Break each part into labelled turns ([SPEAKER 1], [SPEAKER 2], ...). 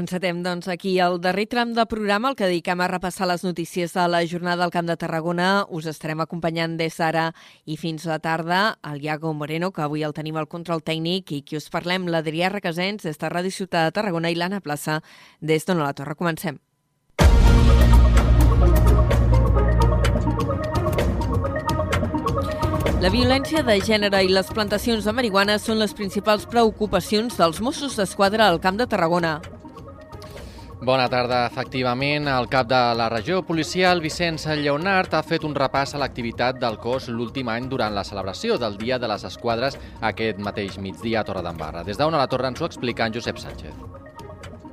[SPEAKER 1] Encetem, doncs, aquí el darrer tram del programa, el que dediquem a repassar les notícies de la jornada al Camp de Tarragona. Us estarem acompanyant des d'ara i fins a la tarda el Iago Moreno, que avui el tenim al control tècnic, i qui us parlem, l'Adrià Requesens, des de Ràdio Ciutat de Tarragona i l'Anna Plaça, des d'Ona la Torre. Comencem. La violència de gènere i les plantacions de marihuana són les principals preocupacions dels Mossos d'Esquadra al Camp de Tarragona.
[SPEAKER 2] Bona tarda. Efectivament, el cap de la regió policial, Vicenç Lleonard, ha fet un repàs a l'activitat del cos l'últim any durant la celebració del Dia de les Esquadres aquest mateix migdia a Torredembarra. Des d'on a la torre ens ho explica en Josep Sánchez.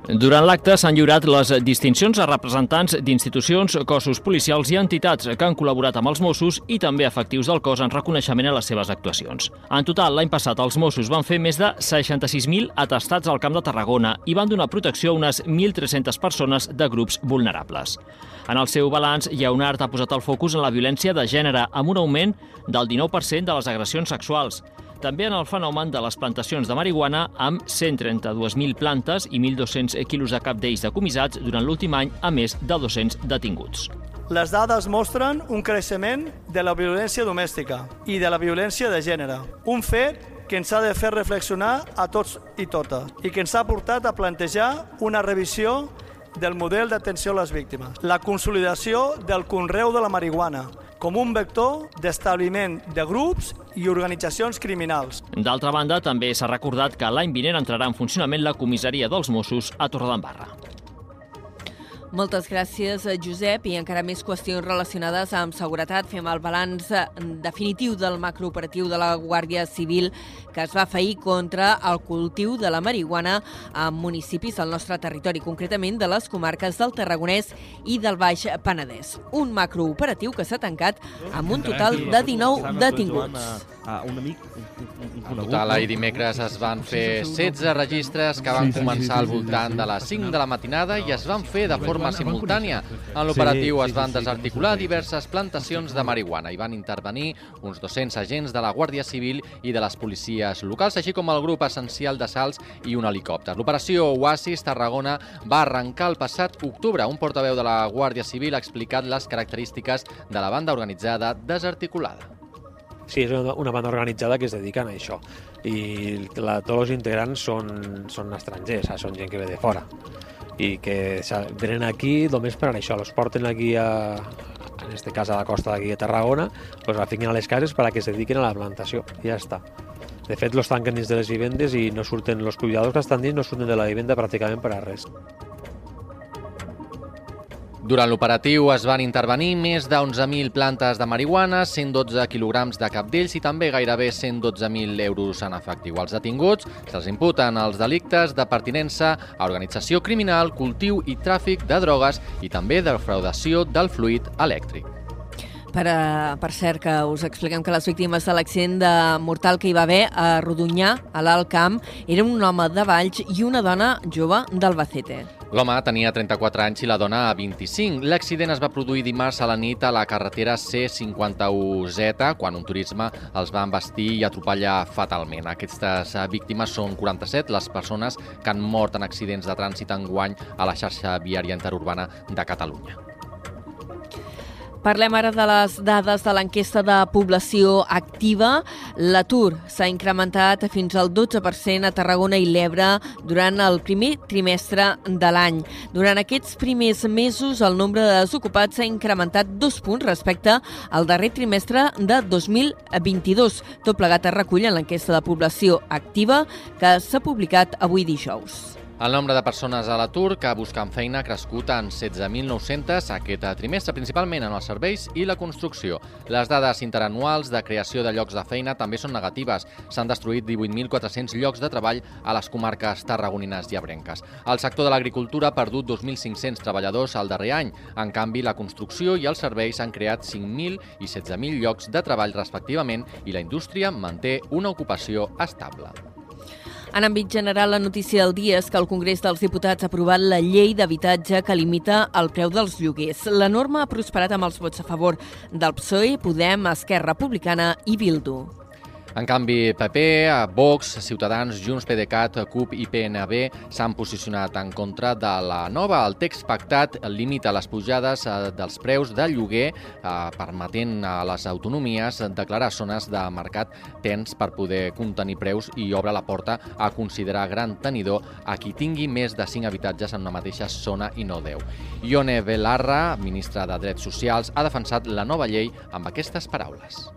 [SPEAKER 3] Durant l'acte s'han lliurat les distincions a representants d'institucions, cossos policials i entitats que han col·laborat amb els Mossos i també efectius del cos en reconeixement a les seves actuacions. En total, l'any passat els Mossos van fer més de 66.000 atestats al Camp de Tarragona i van donar protecció a unes 1.300 persones de grups vulnerables. En el seu balanç, Lleonard ha posat el focus en la violència de gènere amb un augment del 19% de les agressions sexuals també en el fenomen de les plantacions de marihuana amb 132.000 plantes i 1.200 quilos de cap d'ells decomissats durant l'últim any a més de 200 detinguts.
[SPEAKER 4] Les dades mostren un creixement de la violència domèstica i de la violència de gènere, un fet que ens ha de fer reflexionar a tots i totes i que ens ha portat a plantejar una revisió del model d'atenció a les víctimes, la consolidació del conreu de la marihuana, com un vector d'establiment de grups i organitzacions criminals.
[SPEAKER 3] D'altra banda, també s'ha recordat que l'any vinent entrarà en funcionament la comissaria dels Mossos a Torredembarra.
[SPEAKER 1] Moltes gràcies, Josep. I encara més qüestions relacionades amb seguretat. Fem el balanç definitiu del macrooperatiu de la Guàrdia Civil que es va feir contra el cultiu de la marihuana a municipis del nostre territori, concretament de les comarques del Tarragonès i del Baix Penedès. Un macrooperatiu que s'ha tancat amb un total de 19 detinguts. Un amic,
[SPEAKER 2] en total, ahir dimecres es van fer 16 registres que van començar al voltant de les 5 de la matinada i es van fer de forma simultània. En l'operatiu es van desarticular diverses plantacions de marihuana i van intervenir uns 200 agents de la Guàrdia Civil i de les policies locals, així com el grup essencial de salts i un helicòpter. L'operació Oasis Tarragona va arrencar el passat octubre. Un portaveu de la Guàrdia Civil ha explicat les característiques de la banda organitzada desarticulada.
[SPEAKER 5] Sí, és una banda organitzada que es dediquen a això i la, tots els integrants són, són estrangers, són gent que ve de fora i que venen aquí només per això, els porten aquí a, en este cas a la costa d'aquí a Tarragona, pues la fiquen a les cases per a que se dediquen a la plantació i ja està. De fet, los tanquen dins de les vivendes i no surten, els cuidadors que estan dins no surten de la vivenda pràcticament per a res.
[SPEAKER 2] Durant l'operatiu es van intervenir més de 11.000 plantes de marihuana, 112 quilograms de capdells i també gairebé 112.000 euros en efectiu. Els detinguts se'ls imputen els delictes de pertinença a organització criminal, cultiu i tràfic de drogues i també defraudació del fluid elèctric.
[SPEAKER 1] Per, uh, per cert, que us expliquem que les víctimes de l'accident de mortal que hi va haver a Rodonyà, a l'Alt Camp, eren un home de Valls i una dona jove d'Albacete.
[SPEAKER 2] L'home tenia 34 anys i la dona 25. L'accident es va produir dimarts a la nit a la carretera C51Z, quan un turisme els va embestir i atropellar fatalment. Aquestes eh, víctimes són 47 les persones que han mort en accidents de trànsit enguany a la xarxa viària interurbana de Catalunya.
[SPEAKER 1] Parlem ara de les dades de l'enquesta de població activa. L'atur s'ha incrementat fins al 12% a Tarragona i l'Ebre durant el primer trimestre de l'any. Durant aquests primers mesos, el nombre de desocupats s'ha incrementat dos punts respecte al darrer trimestre de 2022. Tot plegat es recull en l'enquesta de població activa que s'ha publicat avui dijous.
[SPEAKER 2] El nombre de persones a l'atur que busquen feina ha crescut en 16.900 aquest trimestre, principalment en els serveis i la construcció. Les dades interanuals de creació de llocs de feina també són negatives. S'han destruït 18.400 llocs de treball a les comarques tarragonines i abrenques. El sector de l'agricultura ha perdut 2.500 treballadors al darrer any. En canvi, la construcció i els serveis han creat 5.000 i 16.000 llocs de treball respectivament i la indústria manté una ocupació estable.
[SPEAKER 1] En àmbit general, la notícia del dia és que el Congrés dels Diputats ha aprovat la llei d'habitatge que limita el preu dels lloguers. La norma ha prosperat amb els vots a favor del PSOE, Podem, Esquerra Republicana i Bildu.
[SPEAKER 2] En canvi, PP, Vox, Ciutadans, Junts, PDeCAT, CUP i PNB s'han posicionat en contra de la nova. El text pactat limita les pujades eh, dels preus de lloguer, eh, permetent a les autonomies declarar zones de mercat tens per poder contenir preus i obre la porta a considerar gran tenidor a qui tingui més de 5 habitatges en una mateixa zona i no 10. Ione Belarra, ministra de Drets Socials, ha defensat la nova llei amb aquestes paraules.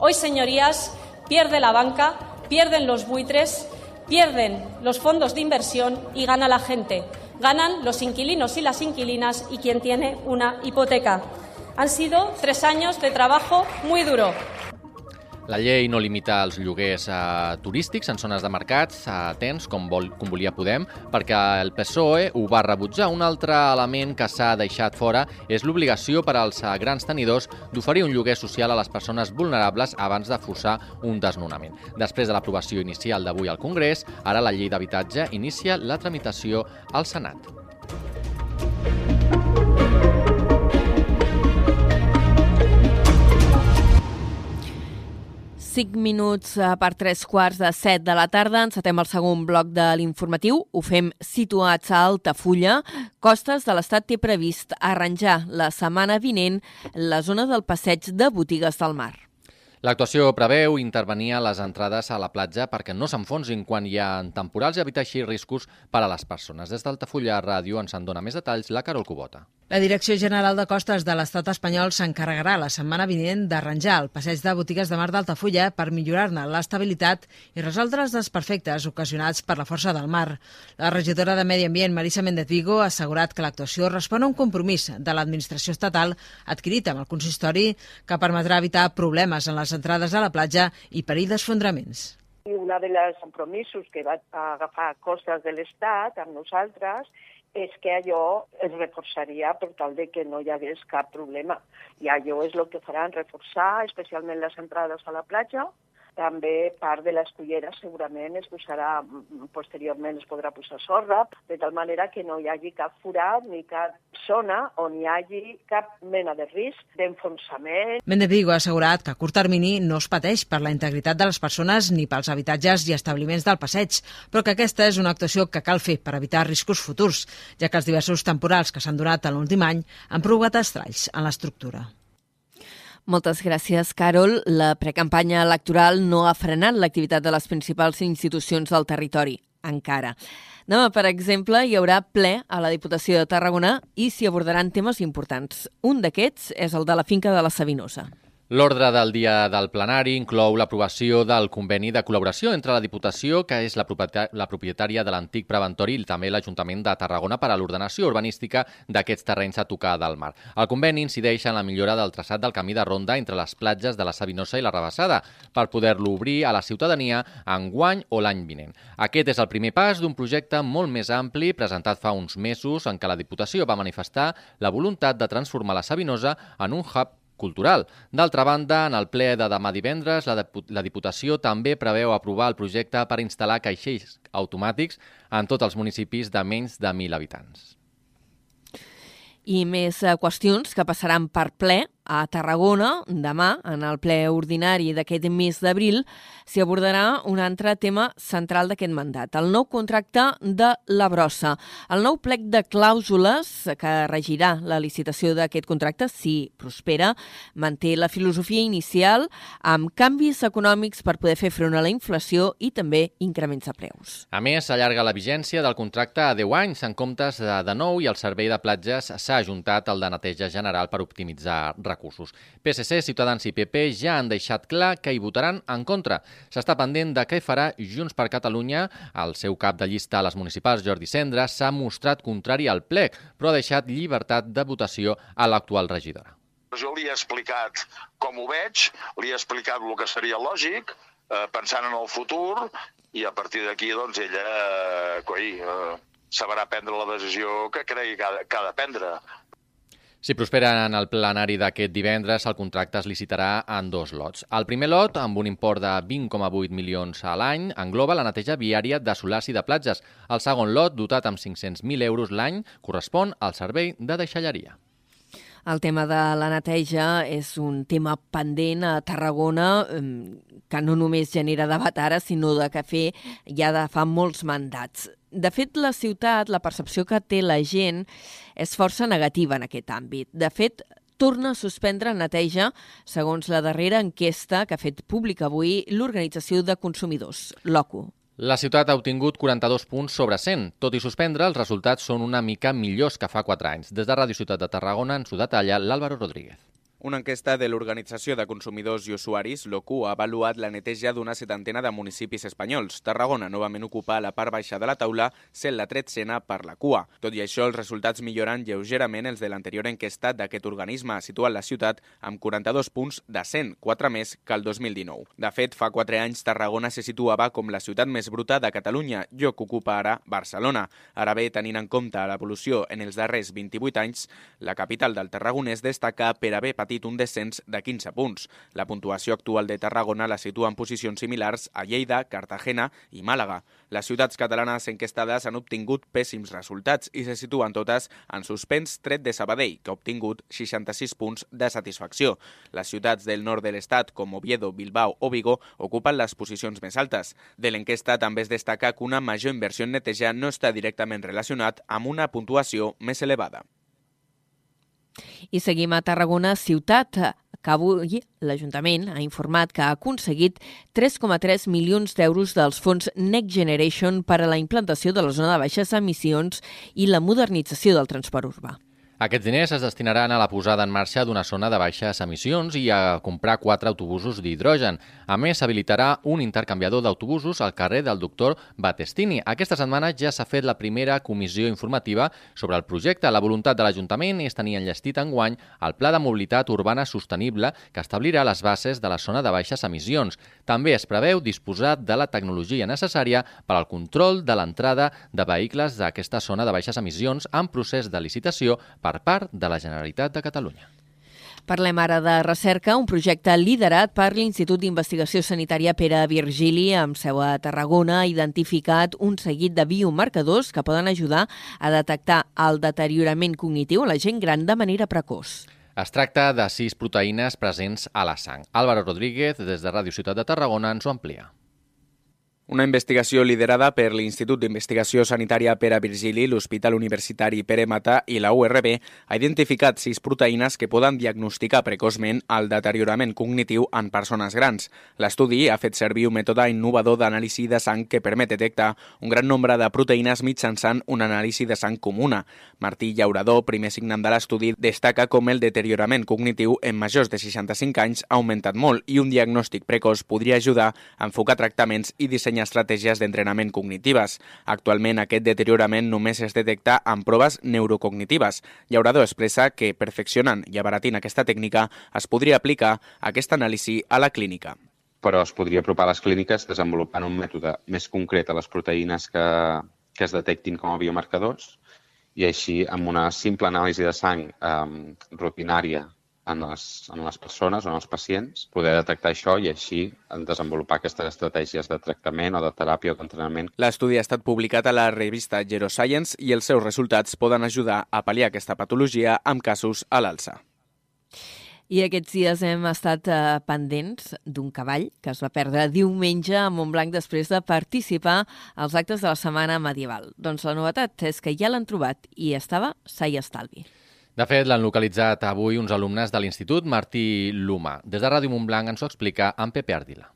[SPEAKER 6] Hoy, señorías, pierde la banca, pierden los buitres, pierden los fondos de inversión y gana la gente. Ganan los inquilinos y las inquilinas y quien tiene una hipoteca. Han sido tres años de trabajo muy duro.
[SPEAKER 2] La llei no limita els lloguers eh, turístics en zones de mercats eh, tens, com, vol, com volia Podem, perquè el PSOE ho va rebutjar. Un altre element que s'ha deixat fora és l'obligació per als eh, grans tenidors d'oferir un lloguer social a les persones vulnerables abans de forçar un desnonament. Després de l'aprovació inicial d'avui al Congrés, ara la llei d'habitatge inicia la tramitació al Senat.
[SPEAKER 1] 5 minuts eh, per 3 quarts de 7 de la tarda. Encetem el segon bloc de l'informatiu. Ho fem situats a Altafulla. Costes de l'Estat té previst arranjar la setmana vinent la zona del passeig de botigues del mar.
[SPEAKER 2] L'actuació preveu intervenir a les entrades a la platja perquè no s'enfonsin quan hi ha temporals i evitar així riscos per a les persones. Des d'Altafulla Ràdio ens en dona més detalls la Carol Cubota.
[SPEAKER 7] La Direcció General de Costes de l'Estat espanyol s'encarregarà la setmana vinent d'arranjar el passeig de botigues de mar d'Altafulla per millorar-ne l'estabilitat i resoldre els desperfectes ocasionats per la força del mar. La regidora de Medi Ambient, Marisa Méndez Vigo, ha assegurat que l'actuació respon a un compromís de l'administració estatal adquirit amb el consistori que permetrà evitar problemes en les entrades a la platja i perill d'esfondraments.
[SPEAKER 8] I una de les compromisos que va agafar Costes de l'Estat amb nosaltres és que allò es reforçaria per tal de que no hi hagués cap problema. I allò és el que faran, reforçar especialment les entrades a la platja, també part de les culleres segurament es posarà, posteriorment es podrà posar sorra, de tal manera que no hi hagi cap forat ni cap zona on hi hagi cap mena de risc d'enfonsament.
[SPEAKER 7] Mendevigo ha assegurat que a curt termini no es pateix per la integritat de les persones ni pels habitatges i establiments del passeig, però que aquesta és una actuació que cal fer per evitar riscos futurs, ja que els diversos temporals que s'han donat en l'últim any han provocat estralls en l'estructura.
[SPEAKER 1] Moltes gràcies, Carol. La precampanya electoral no ha frenat l'activitat de les principals institucions del territori, encara. Demà, per exemple, hi haurà ple a la Diputació de Tarragona i s'hi abordaran temes importants. Un d'aquests és el de la finca de la Sabinosa.
[SPEAKER 2] L'ordre del dia del plenari inclou l'aprovació del conveni de col·laboració entre la Diputació, que és la propietària de l'antic preventori, i també l'Ajuntament de Tarragona per a l'ordenació urbanística d'aquests terrenys a tocar del mar. El conveni incideix en la millora del traçat del camí de ronda entre les platges de la Sabinosa i la Rabassada per poder-lo obrir a la ciutadania en guany o l'any vinent. Aquest és el primer pas d'un projecte molt més ampli presentat fa uns mesos en què la Diputació va manifestar la voluntat de transformar la Sabinosa en un hub cultural. D'altra banda, en el ple de demà divendres, la, Diputació també preveu aprovar el projecte per instal·lar caixells automàtics en tots els municipis de menys de 1.000 habitants.
[SPEAKER 1] I més eh, qüestions que passaran per ple a Tarragona, demà, en el ple ordinari d'aquest mes d'abril, s'hi abordarà un altre tema central d'aquest mandat, el nou contracte de la brossa. El nou plec de clàusules que regirà la licitació d'aquest contracte, si prospera, manté la filosofia inicial amb canvis econòmics per poder fer front a la inflació i també increments de preus.
[SPEAKER 2] A més, s'allarga la vigència del contracte a 10 anys en comptes de, de 9 i el servei de platges s'ha ajuntat al de neteja general per optimitzar recursos recursos. PSC, Ciutadans i PP ja han deixat clar que hi votaran en contra. S'està pendent de què farà Junts per Catalunya. El seu cap de llista a les municipals, Jordi Cendra, s'ha mostrat contrari al plec, però ha deixat llibertat de votació a l'actual regidora.
[SPEAKER 9] Jo li he explicat com ho veig, li he explicat el que seria lògic, eh, pensant en el futur, i a partir d'aquí, doncs, ella eh, coi, eh, sabrà prendre la decisió que cregui que ha, que ha de prendre.
[SPEAKER 2] Si prospera en el plenari d'aquest divendres, el contracte es licitarà en dos lots. El primer lot, amb un import de 20,8 milions a l'any, engloba la neteja viària de solars i de platges. El segon lot, dotat amb 500.000 euros l'any, correspon al servei de deixalleria.
[SPEAKER 1] El tema de la neteja és un tema pendent a Tarragona que no només genera debat ara, sinó de que fer ja de fa molts mandats. De fet, la ciutat, la percepció que té la gent és força negativa en aquest àmbit. De fet, torna a suspendre neteja, segons la darrera enquesta que ha fet pública avui l'Organització de Consumidors, l'OCU.
[SPEAKER 2] La ciutat ha obtingut 42 punts sobre 100. Tot i suspendre, els resultats són una mica millors que fa 4 anys. Des de Ràdio Ciutat de Tarragona ens ho detalla l'Àlvaro Rodríguez.
[SPEAKER 10] Una enquesta de l'Organització de Consumidors i Usuaris, l'OCU, ha avaluat la neteja d'una setantena de municipis espanyols. Tarragona novament ocupa la part baixa de la taula, sent la tretzena per la cua. Tot i això, els resultats milloren lleugerament els de l'anterior enquesta d'aquest organisme, situat la ciutat amb 42 punts de 100, 4 més que el 2019. De fet, fa 4 anys Tarragona se situava com la ciutat més bruta de Catalunya, lloc que ocupa ara Barcelona. Ara bé, tenint en compte l'evolució en els darrers 28 anys, la capital del Tarragonès destaca per haver patit patit un descens de 15 punts. La puntuació actual de Tarragona la situa en posicions similars a Lleida, Cartagena i Màlaga. Les ciutats catalanes enquestades han obtingut pèssims resultats i se situen totes en suspens tret de Sabadell, que ha obtingut 66 punts de satisfacció. Les ciutats del nord de l'estat, com Oviedo, Bilbao o Vigo, ocupen les posicions més altes. De l'enquesta també es destaca que una major inversió en neteja no està directament relacionat amb una puntuació més elevada.
[SPEAKER 1] I seguim a Tarragona ciutat, que avui l'Ajuntament ha informat que ha aconseguit 3,3 milions d'euros dels fons Next Generation per a la implantació de la zona de baixes emissions i la modernització del transport urbà.
[SPEAKER 2] Aquests diners es destinaran a la posada en marxa d'una zona de baixes emissions i a comprar quatre autobusos d'hidrogen. A més, s'habilitarà un intercanviador d'autobusos al carrer del doctor Battestini. Aquesta setmana ja s'ha fet la primera comissió informativa sobre el projecte. La voluntat de l'Ajuntament és tenir enllestit enguany el Pla de Mobilitat Urbana Sostenible que establirà les bases de la zona de baixes emissions. També es preveu disposar de la tecnologia necessària per al control de l'entrada de vehicles d'aquesta zona de baixes emissions en procés de licitació per per part de la Generalitat de Catalunya.
[SPEAKER 1] Parlem ara de recerca, un projecte liderat per l'Institut d'Investigació Sanitària Pere Virgili, amb seu a Tarragona, ha identificat un seguit de biomarcadors que poden ajudar a detectar el deteriorament cognitiu a la gent gran de manera precoç.
[SPEAKER 2] Es tracta de sis proteïnes presents a la sang. Álvaro Rodríguez, des de Ràdio Ciutat de Tarragona, ens ho amplia.
[SPEAKER 10] Una investigació liderada per l'Institut d'Investigació Sanitària Pere Virgili, l'Hospital Universitari Pere Mata i la URB ha identificat sis proteïnes que poden diagnosticar precoçment el deteriorament cognitiu en persones grans. L'estudi ha fet servir un mètode innovador d'anàlisi de sang que permet detectar un gran nombre de proteïnes mitjançant una anàlisi de sang comuna. Martí Llaurador, primer signant de l'estudi, destaca com el deteriorament cognitiu en majors de 65 anys ha augmentat molt i un diagnòstic precoç podria ajudar a enfocar tractaments i dissenyar estratègies d'entrenament cognitives. Actualment aquest deteriorament només es detecta amb proves neurocognitives. Llaurador expressa que perfeccionant i abaratint aquesta tècnica es podria aplicar aquesta anàlisi a la clínica
[SPEAKER 11] però es podria apropar a les clíniques desenvolupant un mètode més concret a les proteïnes que, que es detectin com a biomarcadors i així amb una simple anàlisi de sang eh, rutinària en les, en les persones o en els pacients, poder detectar això i així desenvolupar aquestes estratègies de tractament o de teràpia o d'entrenament.
[SPEAKER 10] L'estudi ha estat publicat a la revista Geroscience i els seus resultats poden ajudar a pal·liar aquesta patologia amb casos a l'alça.
[SPEAKER 1] I aquests dies hem estat eh, pendents d'un cavall que es va perdre diumenge a Montblanc després de participar als actes de la Setmana Medieval. Doncs la novetat és que ja l'han trobat i estava sa i estalvi.
[SPEAKER 2] De fet, l'han localitzat avui uns alumnes de l'Institut Martí Luma. Des de Ràdio Montblanc ens ho explica en Pepe Ardila.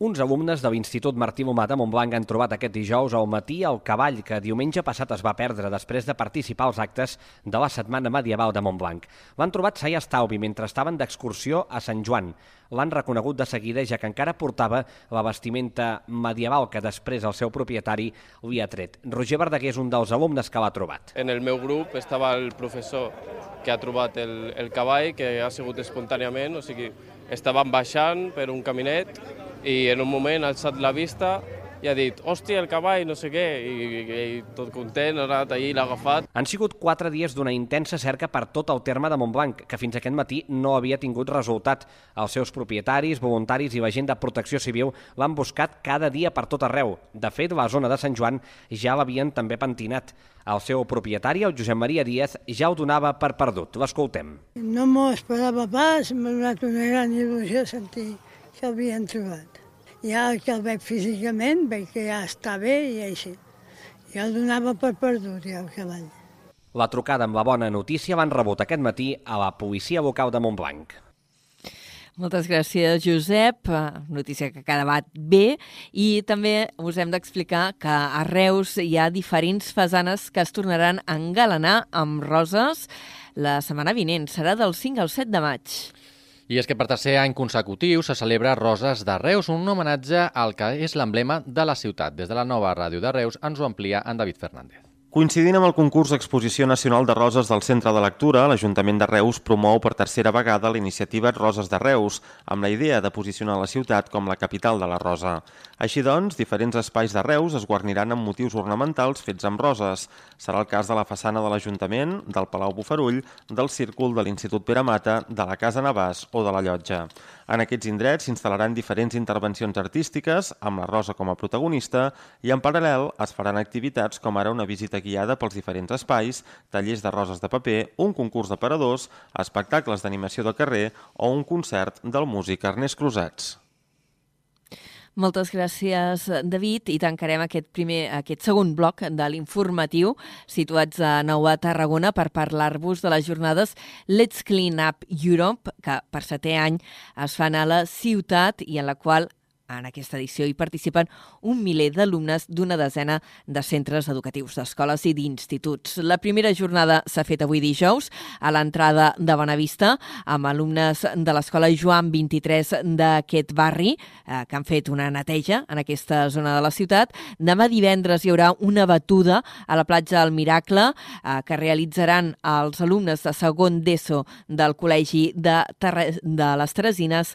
[SPEAKER 12] Uns alumnes de l'Institut Martí Momat a Montblanc han trobat aquest dijous al matí el cavall que diumenge passat es va perdre després de participar als actes de la Setmana Medieval de Montblanc. L'han trobat sa i estalvi mentre estaven d'excursió a Sant Joan. L'han reconegut de seguida ja que encara portava la vestimenta medieval que després el seu propietari li ha tret. Roger Verdaguer és un dels alumnes que l'ha trobat.
[SPEAKER 13] En el meu grup estava el professor que ha trobat el, el cavall, que ha sigut espontàniament, o sigui, estàvem baixant per un caminet i en un moment ha alçat la vista i ha dit, hòstia, el cavall, no sé què, i, i, i tot content, ha anat allà i l'ha agafat.
[SPEAKER 12] Han sigut quatre dies d'una intensa cerca per tot el terme de Montblanc, que fins aquest matí no havia tingut resultat. Els seus propietaris, voluntaris i la gent de protecció civil l'han buscat cada dia per tot arreu. De fet, la zona de Sant Joan ja l'havien també pentinat. El seu propietari, el Josep Maria Díaz, ja ho donava per perdut. L'escoltem.
[SPEAKER 14] No m'ho esperava pas, m'ha donat una gran il·lusió sentir que l'havien trobat. Ja que el veig físicament, veig que ja està bé i així. Ja el donava per perdut, ja, el cavall.
[SPEAKER 12] La trucada amb la bona notícia van rebut aquest matí a la policia local de Montblanc.
[SPEAKER 1] Moltes gràcies, Josep. Notícia que ha quedat bé. I també us hem d'explicar que a Reus hi ha diferents fasanes que es tornaran a engalanar amb roses la setmana vinent. Serà del 5 al 7 de maig.
[SPEAKER 2] I és que per tercer any consecutiu se celebra Roses de Reus, un homenatge al que és l'emblema de la ciutat. Des de la nova ràdio de Reus ens ho amplia en David Fernández.
[SPEAKER 15] Coincidint amb el concurs Exposició Nacional de Roses del Centre de Lectura, l'Ajuntament de Reus promou per tercera vegada la iniciativa Roses de Reus, amb la idea de posicionar la ciutat com la capital de la rosa. Així doncs, diferents espais de Reus es guarniran amb motius ornamentals fets amb roses. Serà el cas de la façana de l'Ajuntament, del Palau Bufarull, del Círcul de l'Institut Pere Mata, de la Casa Navàs o de la Llotja. En aquests indrets s'instal·laran diferents intervencions artístiques, amb la rosa com a protagonista, i en paral·lel es faran activitats com ara una visita guiada pels diferents espais, tallers de roses de paper, un concurs de paradors, espectacles d'animació de carrer o un concert del músic Ernest Cruzats.
[SPEAKER 1] Moltes gràcies, David, i tancarem aquest, primer, aquest segon bloc de l'informatiu situats a Nou a Tarragona per parlar-vos de les jornades Let's Clean Up Europe, que per setè any es fan a la ciutat i en la qual en aquesta edició hi participen un miler d'alumnes d'una desena de centres educatius, d'escoles i d'instituts. La primera jornada s'ha fet avui dijous a l'entrada de Bonavista amb alumnes de l'escola Joan 23 d'aquest barri eh, que han fet una neteja en aquesta zona de la ciutat. Demà divendres hi haurà una batuda a la platja del Miracle eh, que realitzaran els alumnes de segon d'ESO del Col·legi de, Terre de les Teresines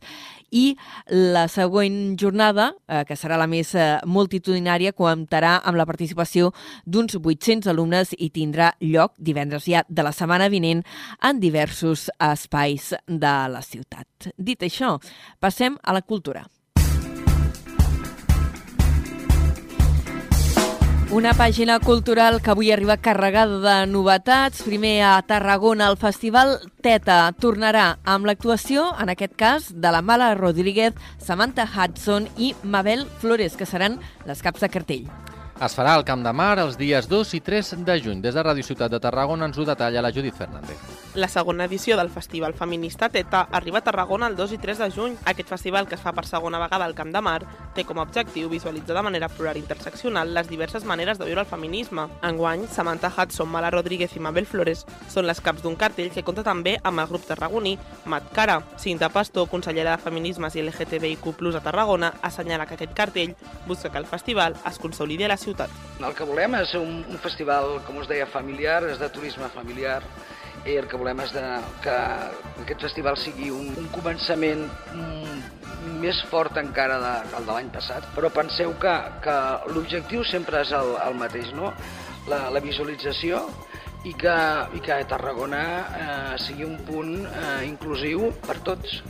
[SPEAKER 1] i la següent jornada, eh, que serà la més eh, multitudinària, comptarà amb la participació d'uns 800 alumnes i tindrà lloc divendres ja de la setmana vinent en diversos espais de la ciutat. Dit això, passem a la cultura. Una pàgina cultural que avui arriba carregada de novetats. Primer a Tarragona, el Festival Teta tornarà amb l'actuació, en aquest cas, de la Mala Rodríguez, Samantha Hudson i Mabel Flores, que seran les caps de cartell.
[SPEAKER 2] Es farà al Camp de Mar els dies 2 i 3 de juny. Des de Ràdio Ciutat de Tarragona ens ho detalla la Judit Fernández.
[SPEAKER 16] La segona edició del Festival Feminista Teta arriba a Tarragona el 2 i 3 de juny. Aquest festival, que es fa per segona vegada al Camp de Mar, té com a objectiu visualitzar de manera plural i interseccional les diverses maneres de viure el feminisme. Enguany, Samantha Hudson, Mala Rodríguez i Mabel Flores són les caps d'un cartell que compta també amb el grup tarragoní Mat Cara. Cinta Pastor, consellera de Feminismes i LGTBIQ+, a Tarragona, assenyala que aquest cartell busca que el festival es consolidi a la ciutat.
[SPEAKER 17] El que volem és un, un festival, com us deia, familiar, és de turisme familiar, i el que volem és de, que aquest festival sigui un, un començament mm, més fort encara de, el de l'any passat, però penseu que, que l'objectiu sempre és el, el mateix, no? la, la visualització i que, i que Tarragona eh, sigui un punt eh, inclusiu per tots.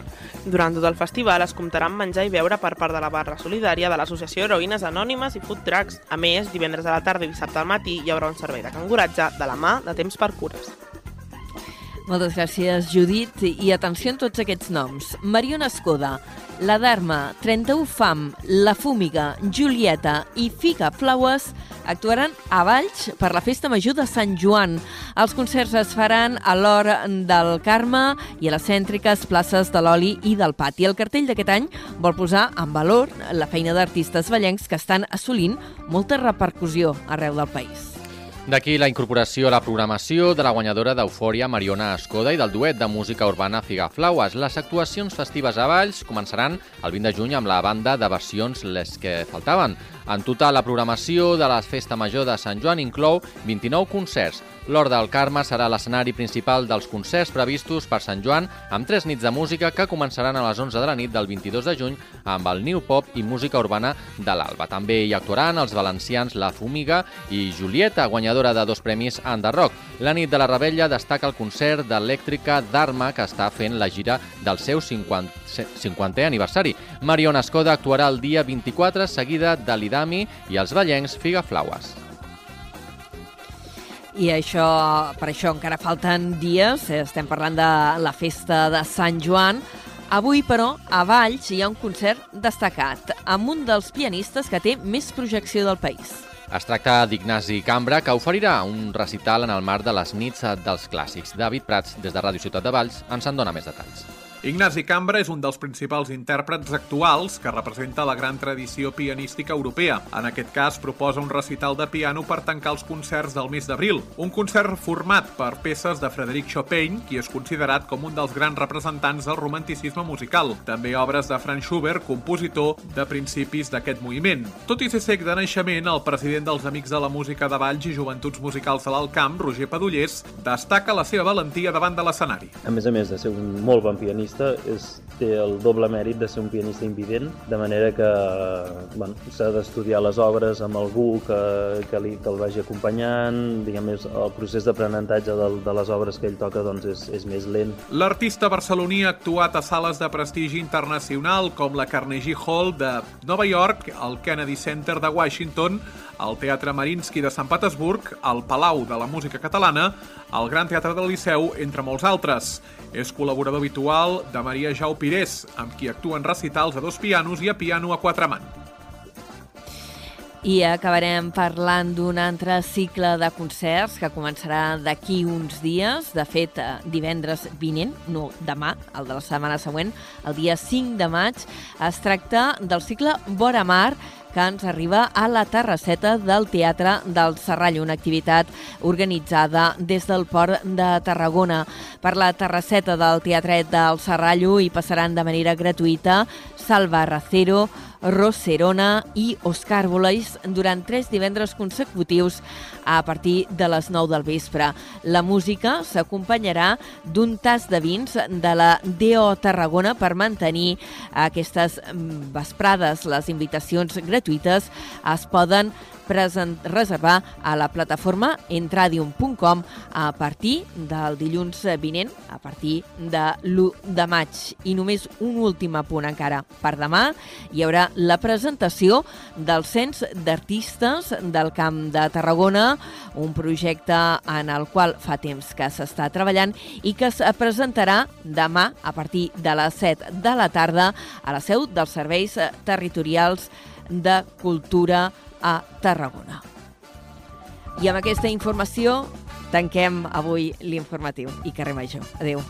[SPEAKER 16] Durant tot el festival es comptarà amb menjar i beure per part de la barra solidària de l'Associació Heroïnes Anònimes i Food Trucks. A més, divendres a la tarda i dissabte al matí hi haurà un servei de canguratge de la mà de Temps per Cures.
[SPEAKER 1] Moltes gràcies, Judit. I atenció a tots aquests noms. Mariona Escoda, la Dharma, 31 Fam, La Fúmiga, Julieta i Fica Flowers actuaran a Valls per la Festa Major de Sant Joan. Els concerts es faran a l'hora del Carme i a les cèntriques places de l'Oli i del Pati. El cartell d'aquest any vol posar en valor la feina d'artistes ballencs que estan assolint molta repercussió arreu del país.
[SPEAKER 2] D'aquí la incorporació a la programació de la guanyadora d'Eufòria Mariona Escoda i del duet de música urbana Figaflaues. Les actuacions festives a Valls començaran el 20 de juny amb la banda de versions Les que faltaven. En total, la programació de la Festa Major de Sant Joan inclou 29 concerts, L'Hort del Carme serà l'escenari principal dels concerts previstos per Sant Joan, amb tres nits de música que començaran a les 11 de la nit del 22 de juny amb el New Pop i música urbana de l'Alba. També hi actuaran els valencians La Fumiga i Julieta, guanyadora de dos premis en The Rock. La nit de la Rebella destaca el concert d'Elèctrica d'Arma, que està fent la gira del seu 50, 50è aniversari. Mariona Escoda actuarà el dia 24, seguida de l'Idami i els ballencs Figaflaues.
[SPEAKER 1] I això, per això encara falten dies, estem parlant de la festa de Sant Joan. Avui, però, a Valls hi ha un concert destacat amb un dels pianistes que té més projecció del país.
[SPEAKER 2] Es tracta d'Ignasi Cambra, que oferirà un recital en el marc de les nits dels clàssics. David Prats, des de Ràdio Ciutat de Valls, ens en dona més detalls.
[SPEAKER 18] Ignasi Cambra és un dels principals intèrprets actuals que representa la gran tradició pianística europea. En aquest cas, proposa un recital de piano per tancar els concerts del mes d'abril. Un concert format per peces de Frederic Chopin, qui és considerat com un dels grans representants del romanticisme musical. També obres de Franz Schubert, compositor de principis d'aquest moviment. Tot i ser sec de naixement, el president dels Amics de la Música de Valls i Joventuts Musicals de l'Alt Camp, Roger Padullers, destaca la seva valentia davant de l'escenari.
[SPEAKER 19] A més a més de ser un molt bon pianista, pianista és, té el doble mèrit de ser un pianista invident, de manera que bueno, s'ha d'estudiar les obres amb algú que, que, li, que el vagi acompanyant, diguem, és, el procés d'aprenentatge de, de les obres que ell toca doncs, és, és més lent.
[SPEAKER 18] L'artista barceloní ha actuat a sales de prestigi internacional com la Carnegie Hall de Nova York, el Kennedy Center de Washington, el Teatre Marinsky de Sant Petersburg, el Palau de la Música Catalana, el Gran Teatre del Liceu, entre molts altres. És col·laborador habitual de Maria Jau Pirés, amb qui actuen recitals a dos pianos i a piano a quatre mans.
[SPEAKER 1] I acabarem parlant d'un altre cicle de concerts que començarà d'aquí uns dies, de fet, eh, divendres vinent, no demà, el de la setmana següent, el dia 5 de maig. Es tracta del cicle Vora Mar, que ens arriba a la terrasseta del Teatre del Serrall, una activitat organitzada des del Port de Tarragona. Per la terrasseta del Teatret del Serrallo hi passaran de manera gratuïta Salva Racero, Roserona i Oscar Bolais durant tres divendres consecutius a partir de les 9 del vespre. La música s'acompanyarà d'un tas de vins de la DO Tarragona per mantenir aquestes mm, vesprades. Les invitacions gratuïtes es poden present, reservar a la plataforma entradium.com a partir del dilluns vinent, a partir de l'1 de maig. I només un últim apunt encara. Per demà hi haurà la presentació del Cens d'Artistes del Camp de Tarragona, un projecte en el qual fa temps que s'està treballant i que es presentarà demà a partir de les 7 de la tarda a la seu dels serveis territorials de cultura a Tarragona. I amb aquesta informació tanquem avui l'informatiu i carrer Major. Adéu.